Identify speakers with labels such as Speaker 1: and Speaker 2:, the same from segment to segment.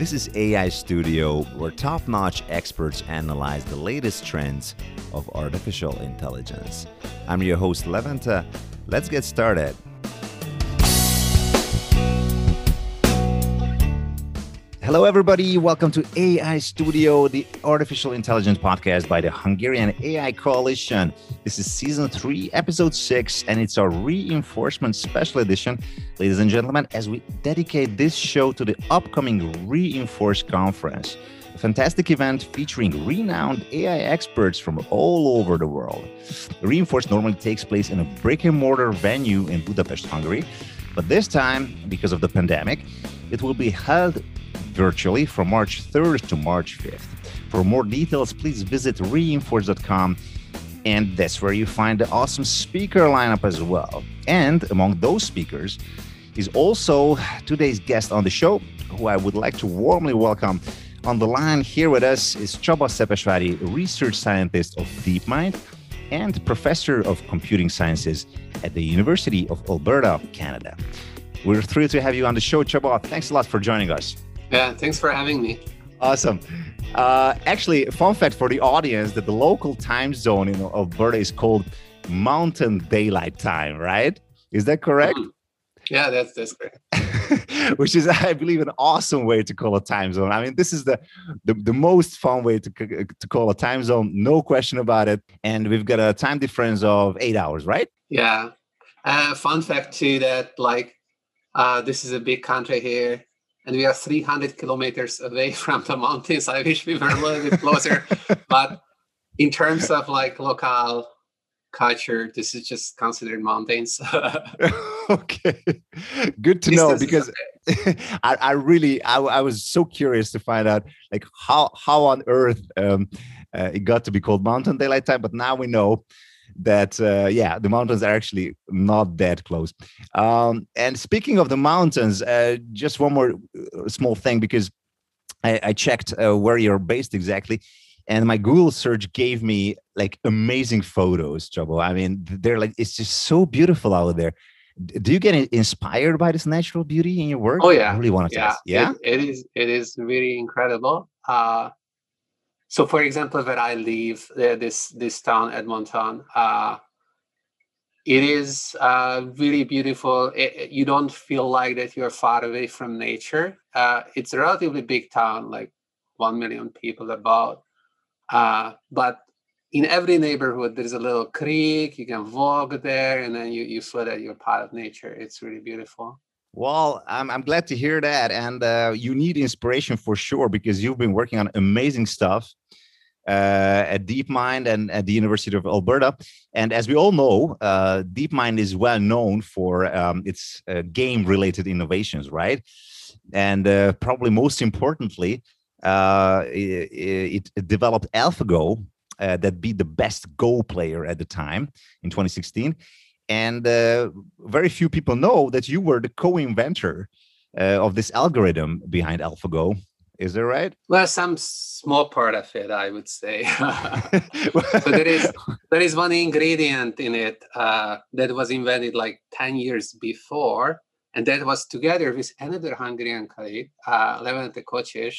Speaker 1: This is AI Studio, where top notch experts analyze the latest trends of artificial intelligence. I'm your host, Levanta. Let's get started. Hello, everybody. Welcome to AI Studio, the artificial intelligence podcast by the Hungarian AI Coalition. This is season three, episode six, and it's our reinforcement special edition, ladies and gentlemen, as we dedicate this show to the upcoming Reinforce conference, a fantastic event featuring renowned AI experts from all over the world. Reinforce normally takes place in a brick and mortar venue in Budapest, Hungary, but this time, because of the pandemic, it will be held virtually from March 3rd to March 5th. For more details, please visit reinforce.com. And that's where you find the awesome speaker lineup as well. And among those speakers is also today's guest on the show, who I would like to warmly welcome. On the line here with us is Csaba Szepesvári, research scientist of DeepMind and professor of computing sciences at the University of Alberta, Canada. We're thrilled to have you on the show, Csaba. Thanks a lot for joining us.
Speaker 2: Yeah, thanks for having me.
Speaker 1: Awesome. Uh, actually, fun fact for the audience that the local time zone in Alberta is called Mountain Daylight Time, right? Is that correct? Mm.
Speaker 2: Yeah, that's that's correct.
Speaker 1: Which is, I believe, an awesome way to call a time zone. I mean, this is the the, the most fun way to to call a time zone, no question about it. And we've got a time difference of eight hours, right?
Speaker 2: Yeah. Uh, fun fact too that like uh, this is a big country here and we are 300 kilometers away from the mountains. I wish we were a little bit closer, but in terms of like local culture, this is just considered mountains.
Speaker 1: okay, good to know because I, I, really I, I, was so curious to find out like how how on earth um, uh, it got to be called Mountain Daylight Time, but now we know that uh, yeah the mountains are actually not that close. Um, and speaking of the mountains uh, just one more uh, small thing because i, I checked uh, where you're based exactly and my google search gave me like amazing photos trouble. I mean they're like it's just so beautiful out there. Do you get inspired by this natural beauty in your work?
Speaker 2: Oh yeah.
Speaker 1: I really want to
Speaker 2: yeah, yeah? It, it is it is really incredible. Uh so for example where i live uh, this this town edmonton uh, it is uh, really beautiful. It, you don't feel like that you're far away from nature. Uh, it's a relatively big town like 1 million people about. Uh, but in every neighborhood there's a little creek. You can walk there and then you, you feel that you're part of nature. It's really beautiful
Speaker 1: well, I'm, I'm glad to hear that. And uh, you need inspiration for sure because you've been working on amazing stuff uh, at DeepMind and at the University of Alberta. And as we all know, uh, DeepMind is well known for um, its uh, game related innovations, right? And uh, probably most importantly, uh, it, it, developed AlphaGo that beat the best Go player at the time in 2016. And very few people know that you were the co inventor of this algorithm behind AlphaGo is that right?
Speaker 2: Well, some small part of it, I would say. but there is there is one ingredient in it uh, that was invented like ten years before, and that was together with another Hungarian colleague, uh, Levente Kocsis.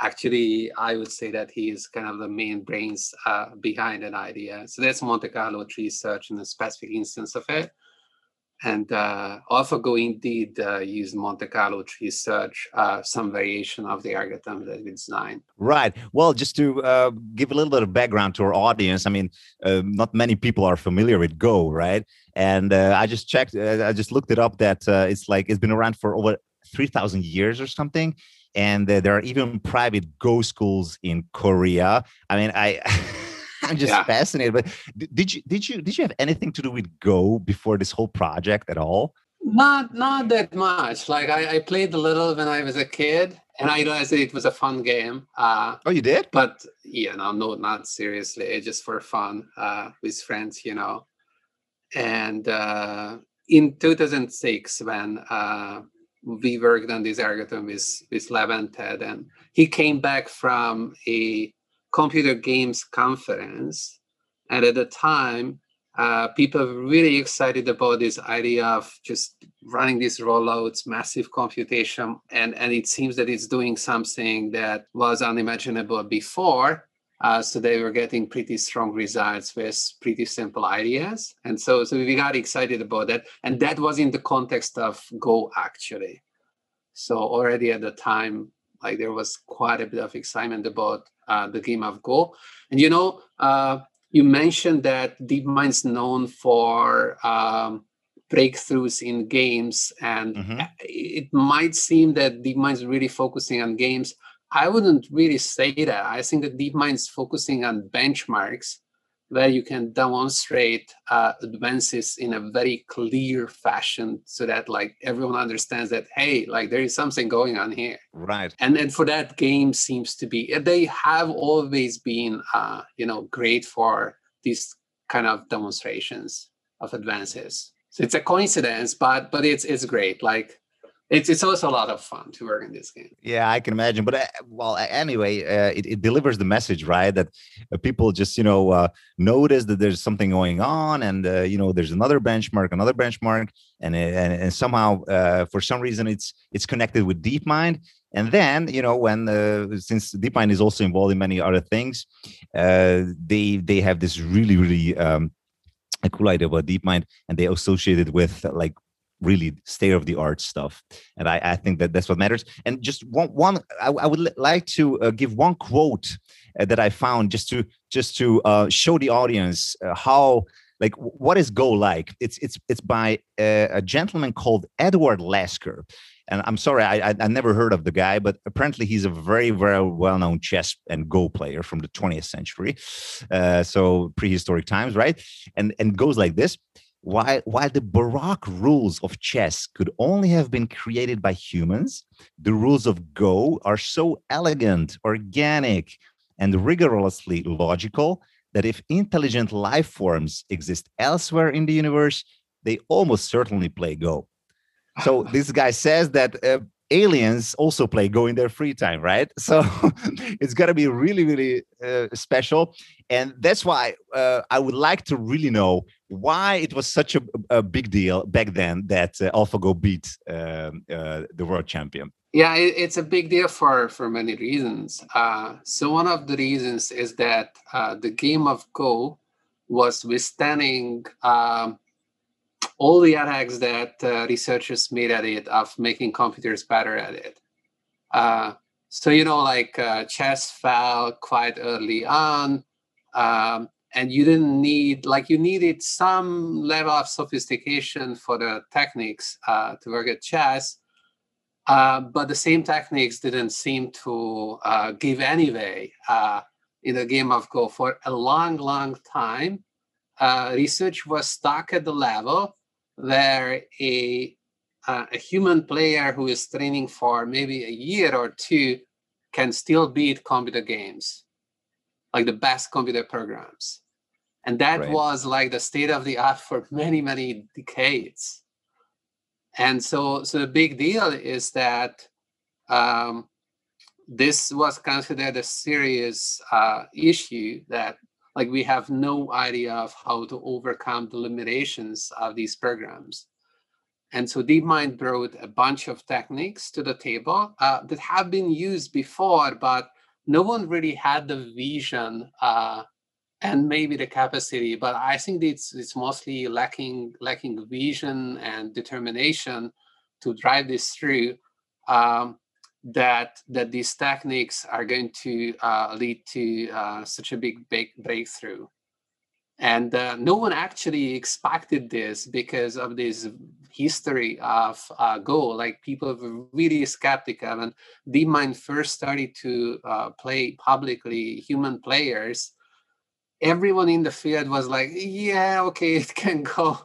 Speaker 2: Actually, I would say that he is kind of the main brains uh, behind an idea. So that's Monte Carlo tree search in a specific instance of it and uh, AlphaGo indeed uh, used Monte Carlo tree search, uh, some variation of the algorithm that we designed.
Speaker 1: Right. Well, just to uh, give a little bit of background to our audience, I mean, uh, not many people are familiar with Go, right? And uh, I just checked, I just looked it up that it's like it's been around for over 3,000 years or something. And there are even private Go schools in Korea. I mean, I. I'm just yeah. fascinated. But did you did you did you have anything to do with Go before this whole project at all?
Speaker 2: Not not that much. Like I, I played a little when I was a kid, and I realized it was a fun game. Uh,
Speaker 1: oh, you did?
Speaker 2: But yeah, no, no, not seriously. Just for fun uh, with friends, you know. And uh, in 2006, when uh, we worked on this algorithm with with Levente, and he came back from a computer games conference. And at the time, uh, people were really excited about this idea of just running these rollouts, massive computation, and, and it seems that it's doing something that was unimaginable before. Uh, so they were getting pretty strong results with pretty simple ideas. And so, so we got excited about that. And that was in the context of Go, actually. So already at the time, like there was quite a bit of excitement about uh, the game of Go. And you know, uh, you mentioned that DeepMind's known for um, breakthroughs in games, and mm-hmm. it might seem that DeepMind's really focusing on games. I wouldn't really say that. I think that DeepMind's focusing on benchmarks where you can demonstrate uh, advances in a very clear fashion so that like everyone understands that hey like there is something going on here.
Speaker 1: Right.
Speaker 2: And and for that game seems to be they have always been uh, you know great for these kind of demonstrations of advances. So it's a coincidence but but it's it's great. Like it's it's also a lot of fun to work in this game.
Speaker 1: Yeah, I can imagine. But uh, well, anyway, uh, it, it delivers the message, right? That uh, people just you know uh, notice that there's something going on, and uh, you know there's another benchmark, another benchmark, and uh, and, and somehow for some reason it's it's connected with DeepMind. And then you know when since DeepMind is also involved in many other things, they they have this really really um, a cool idea about DeepMind, and they associate it with like really state of the art stuff and I, I think that that's what matters. And just one one i, I would like to uh, give one quote uh, that i found just to just to uh, show the audience uh, how like what is go like? It's it's it's by a, a gentleman called edward lasker. And i'm sorry I, I, I never heard of the guy but apparently he's a very very well-known chess and go player from the 20th century uh, so prehistoric times right? And and goes like this while, while the Baroque rules of chess could only have been created by humans, the rules of Go are so elegant, organic, and rigorously logical that if intelligent life forms exist elsewhere in the universe, they almost certainly play Go. So this guy says that uh, aliens also play Go in their free time, right? So it's to be really, really uh, special. And that's why uh, I would like to really know why it was such a, a big deal back then that uh, AlphaGo beat um, uh, the world champion.
Speaker 2: Yeah, it, it's a big deal for for many reasons. Uh, so one of the reasons is that uh, the game of Go was withstanding um, all the attacks that uh, researchers made at it of making computers better at it. Uh, so you know, like chess fell quite early on. Um, and you didn't need like you needed some level of sophistication for the techniques uh, to work at chess uh, but the same techniques didn't seem to uh, give anyway uh, in the game of go for a long long time uh, research was stuck at the level where a uh, a human player who is training for maybe a year or two can still beat computer games like the best computer programs and that right. was like the state of the art for many many decades and so so the big deal is that um, this was considered a serious uh, issue that like we have no idea of how to overcome the limitations of these programs. And so DeepMind brought a bunch of techniques to the table uh, that have been used before, but no one really had the vision uh, and maybe the capacity but i think it's it's mostly lacking lacking vision and determination to drive this through. Um, that that these techniques are going to uh, lead to uh, such a big, big breakthrough and uh, no one actually expected this because of this history of uh, go like people were really skeptical and DeepMind first started to uh, play publicly human players everyone in the field was like, yeah, okay, it can go.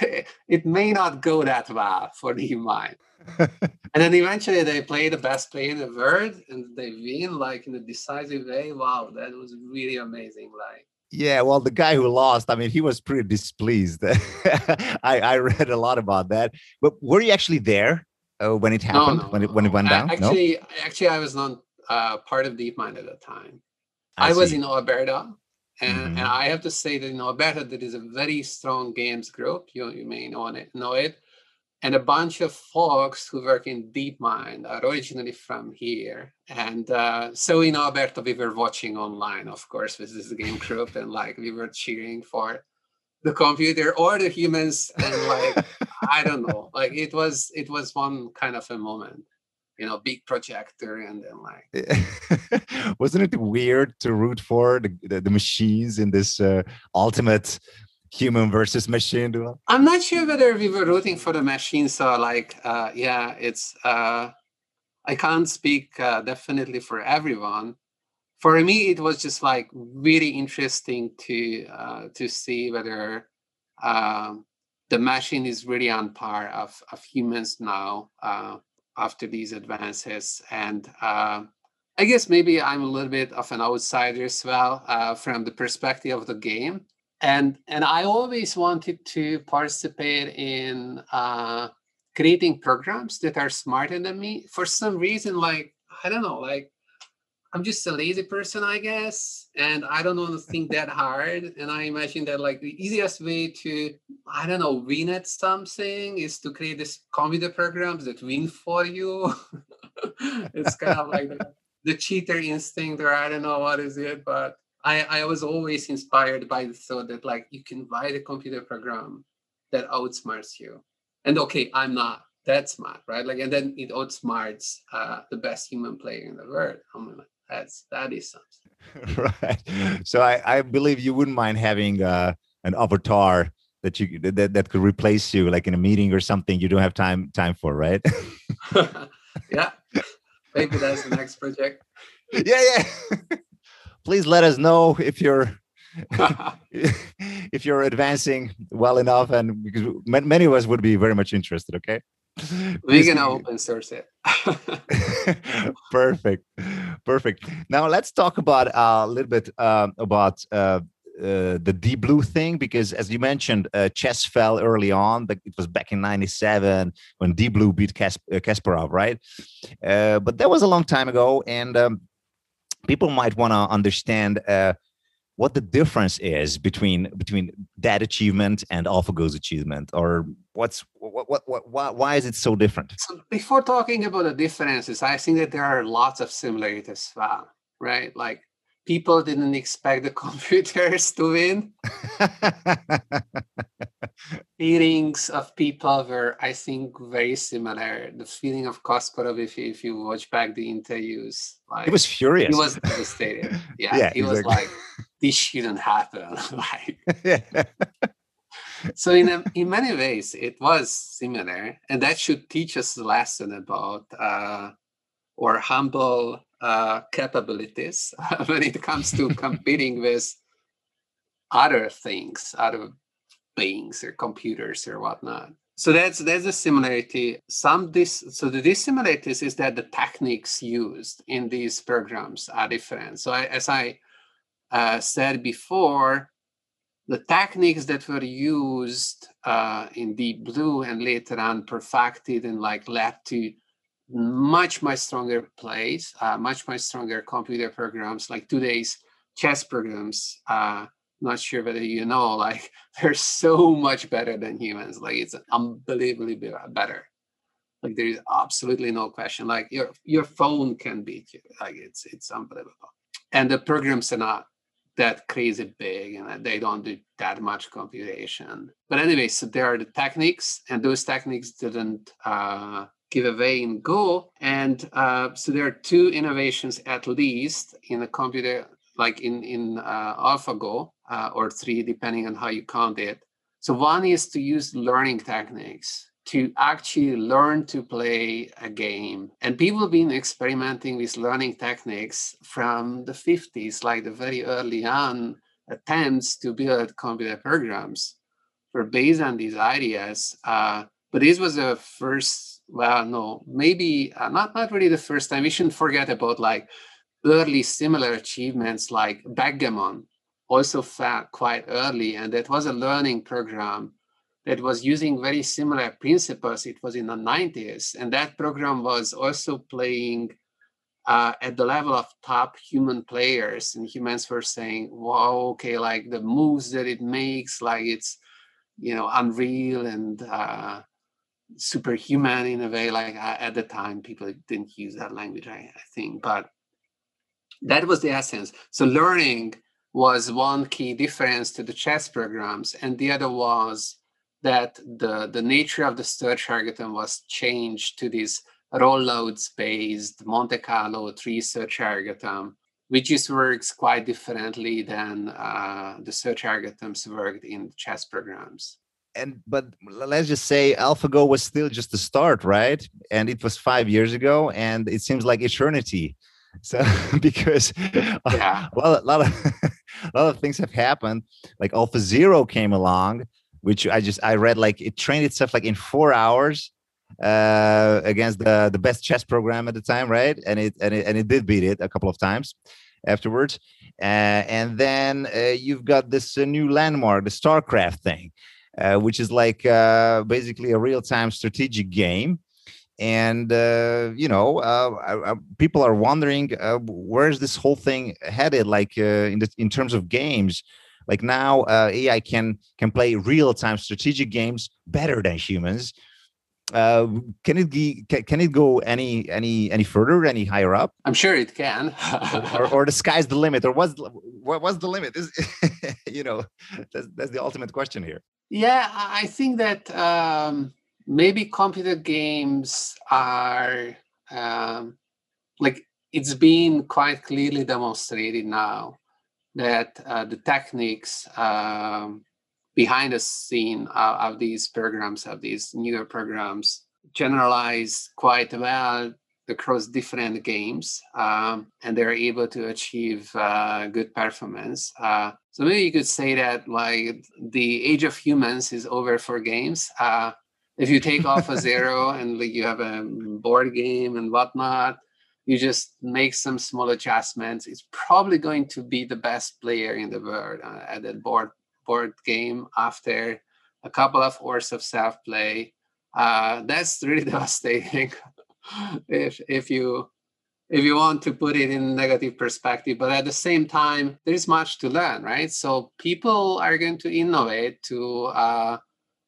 Speaker 2: it may not go that well for the mind. and then eventually they play the best play in the world and they win like in a decisive way. Wow, that was really amazing. Like
Speaker 1: yeah, well, the guy who lost, I mean, he was pretty displeased. I, I read a lot about that. But were you actually there uh, when it happened? No, no, when it when it went down?
Speaker 2: Actually, no? actually, I was not uh, part of DeepMind at the time. I, I was in Alberta, And, mm-hmm. and I have to say that in Alberta, there is a very strong games group. You, you may know it, know it. And a bunch of folks who work in DeepMind are originally from here. And uh, so in Alberta, we were watching online, of course, with this game group, and like we were cheering for the computer or the humans. And like, I don't know, like it was it was one kind of a moment you know big projector and then like
Speaker 1: wasn't it weird to root for the, the, the machines in this uh, ultimate human versus machine duel
Speaker 2: i'm not sure whether we were rooting for the machine so like uh, yeah it's uh, i can't speak uh, definitely for everyone for me it was just like really interesting to uh, to see whether um, the machine is really on par of, of humans now uh, after these advances. And uh, I guess maybe I'm a little bit of an outsider as well uh, from the perspective of the game. And and I always wanted to participate in uh, creating programs that are smarter than me. For some reason, like I don't know, like I'm just a lazy person, I guess, and I don't want to think that hard. And I imagine that like the easiest way to, I don't know, win at something is to create this computer programs that win for you. it's kind of like the, the, cheater instinct, or I don't know what is it, but I, I was always inspired by the thought that like you can write a computer program that outsmarts you. And okay, I'm not that smart, right? Like, and then it outsmarts uh, the best human player in the world. I'm like, that's that is
Speaker 1: something right so i i believe you wouldn't mind having uh an avatar that you that, that could replace you like in a meeting or something you don't have time time for right
Speaker 2: yeah maybe that's the next project
Speaker 1: yeah yeah please let us know if you're if you're advancing well enough and because many of us would be very much interested okay?
Speaker 2: We're gonna open source it.
Speaker 1: Perfect perfect. Now let's talk about uh, a little bit uh, about uh, uh, the deep blue thing because as you mentioned uh, chess fell early on it was back in 97 when deep blue beat Kas- uh, kasparov right? Uh, but that was a long time ago and um, people might want to understand uh, what the difference is between between that achievement and AlphaGo's achievement, or what's what what, what why, why is it so different?
Speaker 2: So before talking about the differences, I think that there are lots of similarities well, right? Like people didn't expect the computers to win. Feelings of people were, I think, very similar. The feeling of Kasparov, if you, if you watch back the interviews,
Speaker 1: like, he was furious.
Speaker 2: He was devastated. Yeah, yeah he was like, "This shouldn't happen." like, so in a, in many ways, it was similar, and that should teach us a lesson about uh, or humble uh, capabilities when it comes to competing with other things, other beings or computers or whatnot. So that's that's a similarity. Some this so the dissimilarities is that the techniques used in these programs are different. So I, as I uh, said before, the techniques that were used uh, in Deep Blue and later on perfected and like led to much much stronger plays uh, much much stronger computer programs like today's chess programs. Uh not sure whether you know like they're so much better than humans. Like it's unbelievably better. Like there is absolutely no question. Like your your phone can beat you. Like it's it's unbelievable. And the programs are not that crazy big and they don't do that much computation. But anyway so there are the techniques and those techniques didn't uh, give away in Go. And uh, so there are two innovations at least in the computer, like in, in uh, AlphaGo, uh, or three, depending on how you count it. So one is to use learning techniques to actually learn to play a game. And people have been experimenting with learning techniques from the 50s, like the very early on attempts to build computer programs were based on these ideas. Uh, but this was the first well no maybe uh, not not really the first time. We shouldn't forget about like early similar achievements like backgammon also quite early and that was a learning program that was using very similar principles. It was in the 90s and that program was also playing uh, at the level of top human players, and humans were saying, "Wow, okay, like the moves that it makes, like it's you know unreal and uh, superhuman in a way." Like uh, at the time, people didn't use that language, I, I think, but that was the essence. So learning was one key difference to the chess programs, and the other was that the the nature of the search algorithm was changed to this rollouts based Monte Carlo tree search algorithm, which just works quite differently than uh, the search algorithms worked in chess programs.
Speaker 1: And but let's just say AlphaGo was still just the start, right? And it was five years ago, and it seems like eternity. So because yeah. well, a lot of a lot of things have happened. Like Alpha Zero came along, which I just I read like it trained itself like in four hours uh, against the the best chess program at the time, right? And it and it and it did beat it a couple of times afterwards. Uh, and then uh, you've got this uh, new landmark, the StarCraft thing, uh, which is like uh, basically a real time strategic game. And uh, you know, people are wondering where's this whole thing headed, like in the, in terms of games. Like now, AI can can play real time strategic games better than humans. Uh, can it be can, can, it go any any any further any higher up?
Speaker 2: I'm sure it can.
Speaker 1: Or, or, the sky's the limit or what's what, what's the limit? Is you know that's, that's the ultimate question here
Speaker 2: yeah i think that um, maybe computer games are um, like it's been quite clearly demonstrated now that uh, the techniques um, behind the scene of, of these programs, of these newer programs, generalize quite well across different games um, and they're able to achieve uh, good performance. Uh, so maybe you could say that like the age of humans is over for games. Uh, if you take Alpha zero and like you have a board game and whatnot you just make some small adjustments. It's probably going to be the best player in the world uh, at that board board game after a couple of hours of self play. Uh, that's really devastating if if you if you want to put it in negative perspective but at the same time there's much to learn right? So people are going to innovate to uh,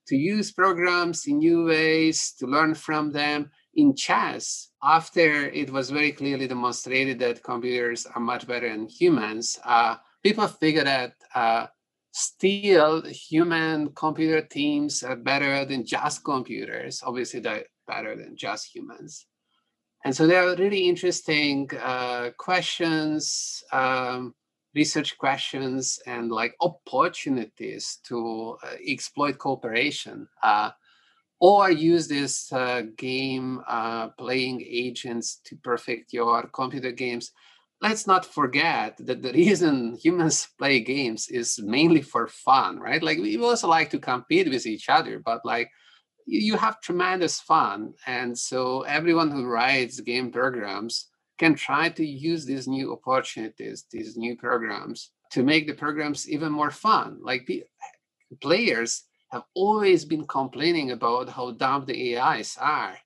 Speaker 2: to use programs in new ways to learn from them. In chess after it was very clearly demonstrated that computers are much better than humans uh, people figured that uh, still human computer teams are better than just computers. Obviously they're better than just humans and so there are really interesting uh, questions um, research questions and like opportunities to uh, exploit cooperation uh, or use this uh, game uh, playing agents to perfect your computer games let's not forget that the reason humans play games is mainly for fun, right? Like we also like to compete with each other, but like you have tremendous fun. And so everyone who writes game programs can try to use these new opportunities, these new programs to make the programs even more fun. Like the players have always been complaining about how dumb the AIs are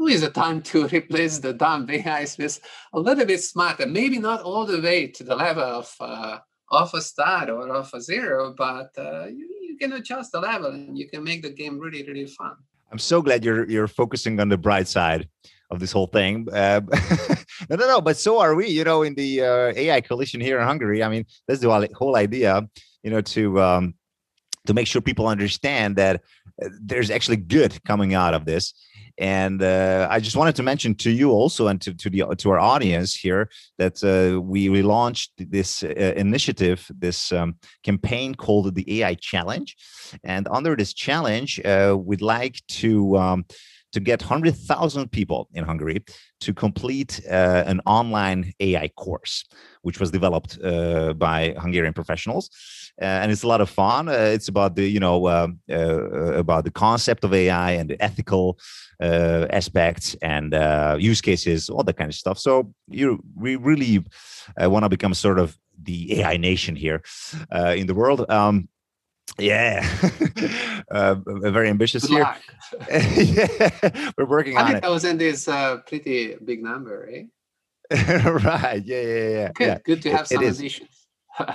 Speaker 2: who is the time to replace the dumb AIs with a little bit smarter, maybe not all the way to the level of uh, AlphaStar or AlphaZero, but uh, you, you, can adjust the level and you can make the game really, really fun.
Speaker 1: I'm so glad you're you're focusing on the bright side of this whole thing. Uh, no, no, no, but so are we. You know, in the uh, AI coalition here in Hungary. I mean, that's the whole idea. You know, to um, to make sure people understand that uh, there's actually good coming out of this and uh, I just wanted to mention to you also and to, to the to our audience here that uh, we, we launched this uh, initiative, this um, campaign called the AI Challenge, and under this challenge, uh, we'd like to um, to get 100,000 people in Hungary to complete uh, an online AI course, which was developed uh, by Hungarian professionals. Uh, and it's a lot of fun. Uh, it's about the, you know, uh, uh, about the concept of AI and the ethical aspects and use cases, all that kind of stuff. So you, we really want to become sort of the AI nation here in the world. Um, yeah, uh, very ambitious Good here. yeah. We're working on it.
Speaker 2: Thousand is a pretty big number, right?
Speaker 1: right. Yeah, yeah, yeah.
Speaker 2: Good.
Speaker 1: yeah.
Speaker 2: Good to have some ambitions.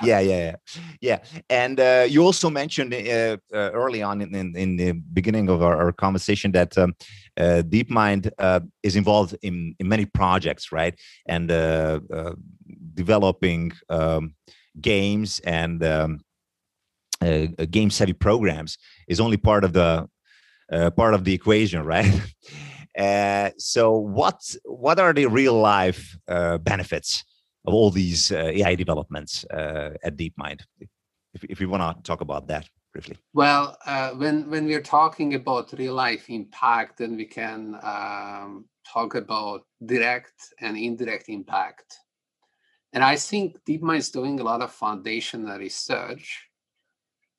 Speaker 1: yeah, yeah, yeah, yeah. And uh, you also mentioned uh, uh, early on in, in, in, the beginning of our, our conversation that um, uh, DeepMind uh, is involved in, in many projects, right? And uh, developing um, games and um, game savvy programs is only part of the part of the equation, right? Uh, so what what are the real life uh, benefits of all these uh, AI developments uh, at DeepMind? If, if you want to talk about that briefly.
Speaker 2: Well, uh, when when we're talking about real life impact, then we can um, talk about direct and indirect impact. And I think DeepMind is doing a lot of foundational research.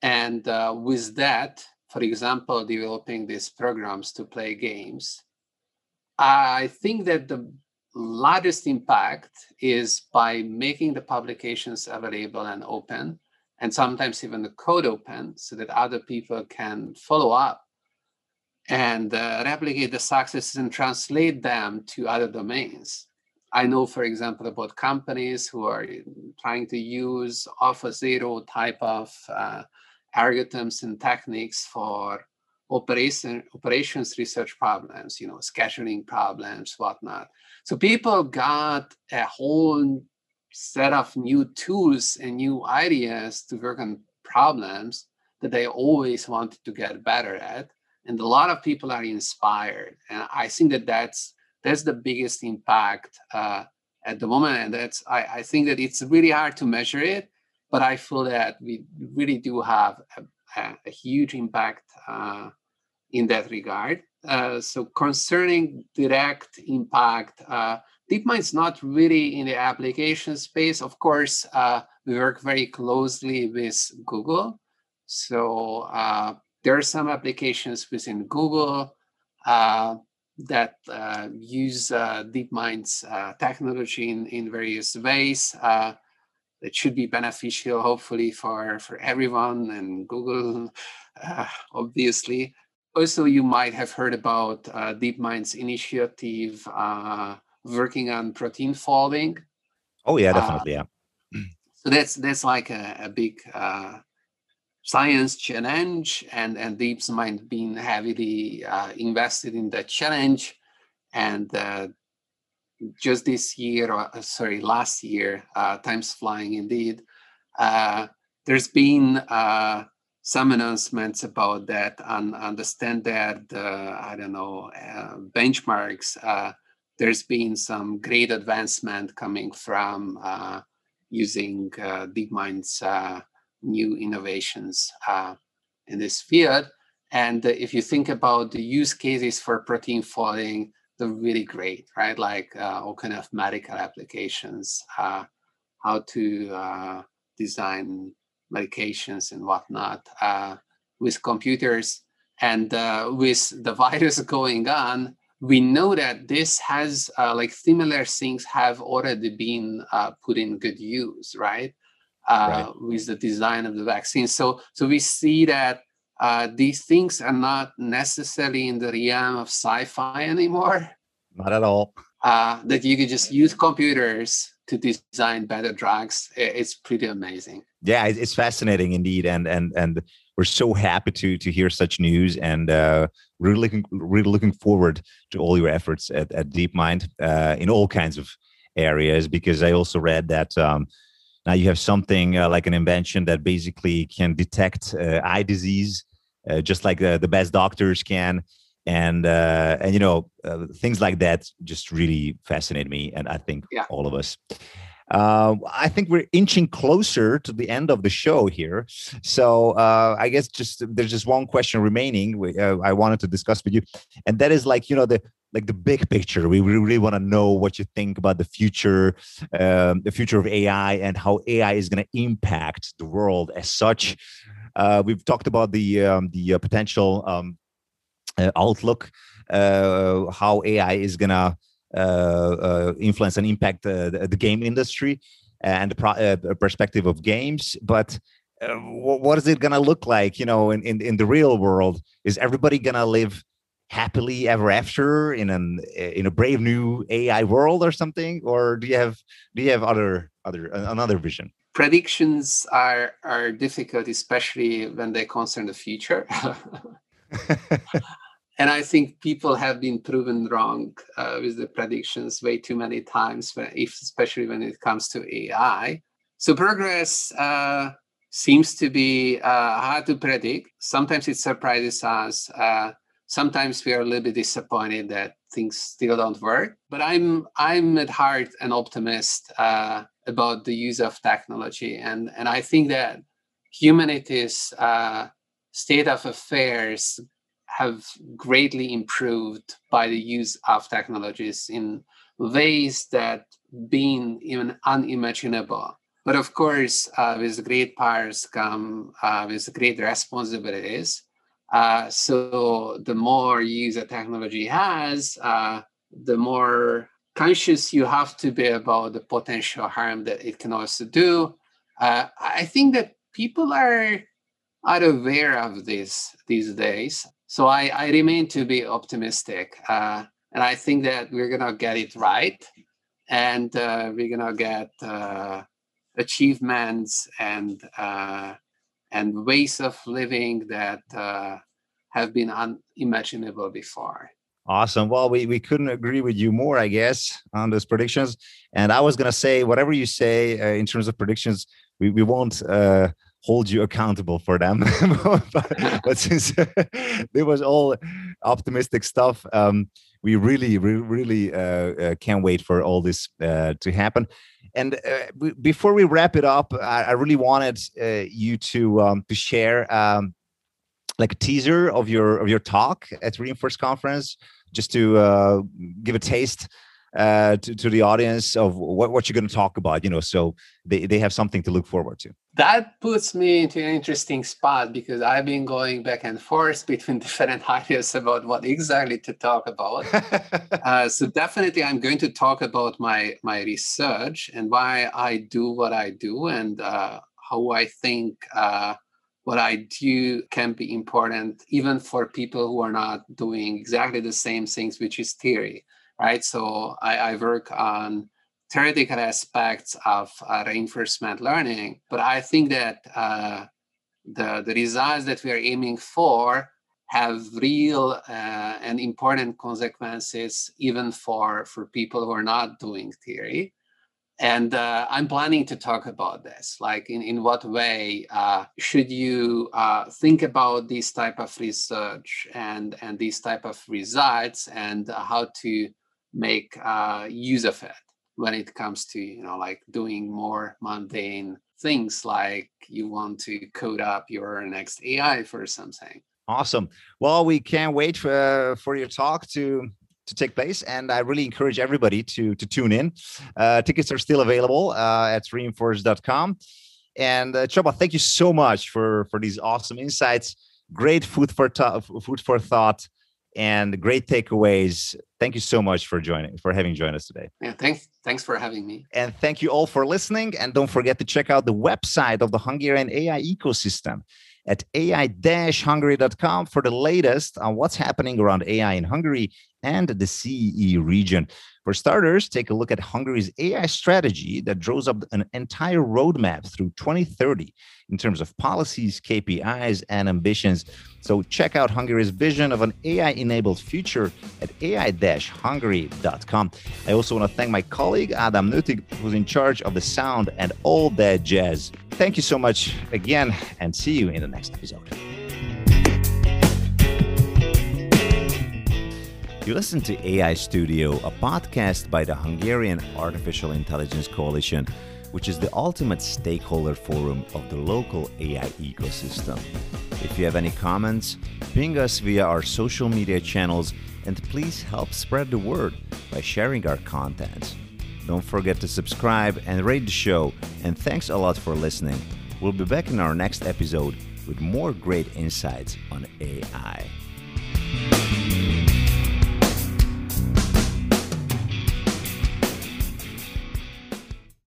Speaker 2: And uh, with that, for example, developing these programs to play games, I think that the largest impact is by making the publications available and open, and sometimes even the code open so that other people can follow up and uh, replicate the successes and translate them to other domains. I know, for example, about companies who are trying to use AlphaZero type of uh, algorithms and techniques for operation operations research problems, you know, scheduling problems, whatnot. So people got a whole set of new tools and new ideas to work on problems that they always wanted to get better at. And a lot of people are inspired, and I think that that's that's the biggest impact uh, at the moment. And that's I, I think that it's really hard to measure it, but I feel that we really do have a, a, huge impact uh, in that regard. Uh, so concerning direct impact, uh, DeepMind is not really in the application space. Of course, uh, we work very closely with Google. So uh, there are some applications within Google uh, that use DeepMind's technology in, in various ways that should be beneficial, hopefully, for, for everyone and Google, obviously also you might have heard about uh, DeepMind's initiative uh, working on protein folding.
Speaker 1: Oh yeah, uh, definitely. Uh,
Speaker 2: yeah. So that's that's like a, a big uh, science challenge, and and DeepMind being heavily uh, invested in that challenge, and just this year, or sorry, last year, time's flying indeed. there's been some announcements about that and, and the standard, uh, I don't know, uh, benchmarks. Uh, there's been some great advancement coming from uh, using uh, DeepMind's uh, new innovations in this field. And if you think about the use cases for protein folding, they're really great, right? Like all kind of medical applications, how to design medications and whatnot uh, with computers. And uh, with the virus going on, we know that this has uh, like similar things have already been uh, put in good use, right? Uh, right? With the design of the vaccine. So, so we see that uh, these things are not necessarily in the realm of sci-fi anymore.
Speaker 1: Not at all.
Speaker 2: that you could just use computers to design better drugs. It's pretty amazing
Speaker 1: yeah it's fascinating indeed and and and we're so happy to to hear such news and uh, really looking really looking forward to all your efforts at, at DeepMind uh, in all kinds of areas because I also read that um, now you have something uh, like an invention that basically can detect uh, eye disease uh, just like the, the best doctors can and uh, and you know things like that just really fascinate me and I think yeah. all of us. Uh, I think we're inching closer to the end of the show here. So uh, I guess just there's just one question remaining. We, uh, I wanted to discuss with you, and that is like you know the like the big picture. We really want to know what you think about the future, um, the future of AI, and how AI is going to impact the world as such. Uh, we've talked about the um, the uh, potential um, uh, outlook, how AI is going to Uh, uh, influence and impact uh, the, the, game industry and the pro- uh, perspective of games. But what is it going to look like, you know, in, in, in the real world? Is everybody going to live happily ever after in an in a brave new AI world or something? Or do you have do you have other other another vision?
Speaker 2: Predictions are are difficult, especially when they concern the future. and I think people have been proven wrong uh, with the predictions way too many times, if, especially when it comes to AI. So progress uh, seems to be uh, hard to predict. Sometimes it surprises us. Uh, sometimes we are a little bit disappointed that things still don't work. But I'm I'm at heart an optimist uh, about the use of technology, and and I think that humanity's uh, state of affairs have greatly improved by the use of technologies in ways that been even unimaginable. But of course, uh, with great powers come uh, with great responsibilities. Uh, so the more use a technology has, uh, the more conscious you have to be about the potential harm that it can also do. Uh, I think that people are are aware of this these days. So I, I remain to be optimistic. Uh, and I think that we're going to get it right. And uh, we're going to get uh, achievements and, uh, and ways of living that uh, have been unimaginable before.
Speaker 1: Awesome. Well, we, we couldn't agree with you more, I guess, on those predictions. And I was going to say, whatever you say uh, in terms of predictions, we, we won't uh, hold you accountable for them. but, but, since it was all optimistic stuff, um, we really, re really uh, uh, can't wait for all this uh, to happen. And uh, before we wrap it up, I, I really wanted uh, you to um, to share um, like a teaser of your of your talk at Reinforce Conference, just to uh, give a taste uh, to, to the audience of what, what you're going to talk about, you know, so they, they have something to look forward to.
Speaker 2: That puts me into an interesting spot because I've been going back and forth between different ideas about what exactly to talk about. uh, so definitely, I'm going to talk about my my research and why I do what I do and uh, how I think uh, what I do can be important even for people who are not doing exactly the same things, which is theory right? So I, I work on theoretical aspects of uh, reinforcement learning, but I think that uh, the, the results that we are aiming for have real uh, and important consequences even for, for people who are not doing theory. And uh, I'm planning to talk about this, like in, in what way uh, should you uh, think about this type of research and, and these type of results and how to make use of it when it comes to you know like doing more mundane things like you want to code up your next AI for something.
Speaker 1: Awesome. Well, we can't wait for, for your talk to to take place, and I really encourage everybody to to tune in. Uh, tickets are still available uh, at reinforce.com. And uh, Csaba, thank you so much for for these awesome insights. Great food for th- food for thought and great takeaways. Thank you so much for joining, for having joined us today.
Speaker 2: Yeah, thanks. Thanks for having me.
Speaker 1: And thank you all for listening. And don't forget to check out the website of the Hungarian AI ecosystem at ai-hungary.com for the latest on what's happening around AI in Hungary and the CE region. For starters, take a look at Hungary's AI strategy that draws up an entire roadmap through 2030 in terms of policies, KPIs, and ambitions. So check out Hungary's vision of an AI-enabled future at ai-hungary.com. I also want to thank my colleague Adam Nötig, who's in charge of the sound and all that jazz. Thank you so much again, and see you in the next episode. You listen to AI Studio, a podcast by the Hungarian Artificial Intelligence Coalition, which is the ultimate stakeholder forum of the local AI ecosystem. If you have any comments, ping us via our social media channels and please help spread the word by sharing our content. Don't forget to subscribe and rate the show, and thanks a lot for listening. We'll be back in our next episode with more great insights on AI.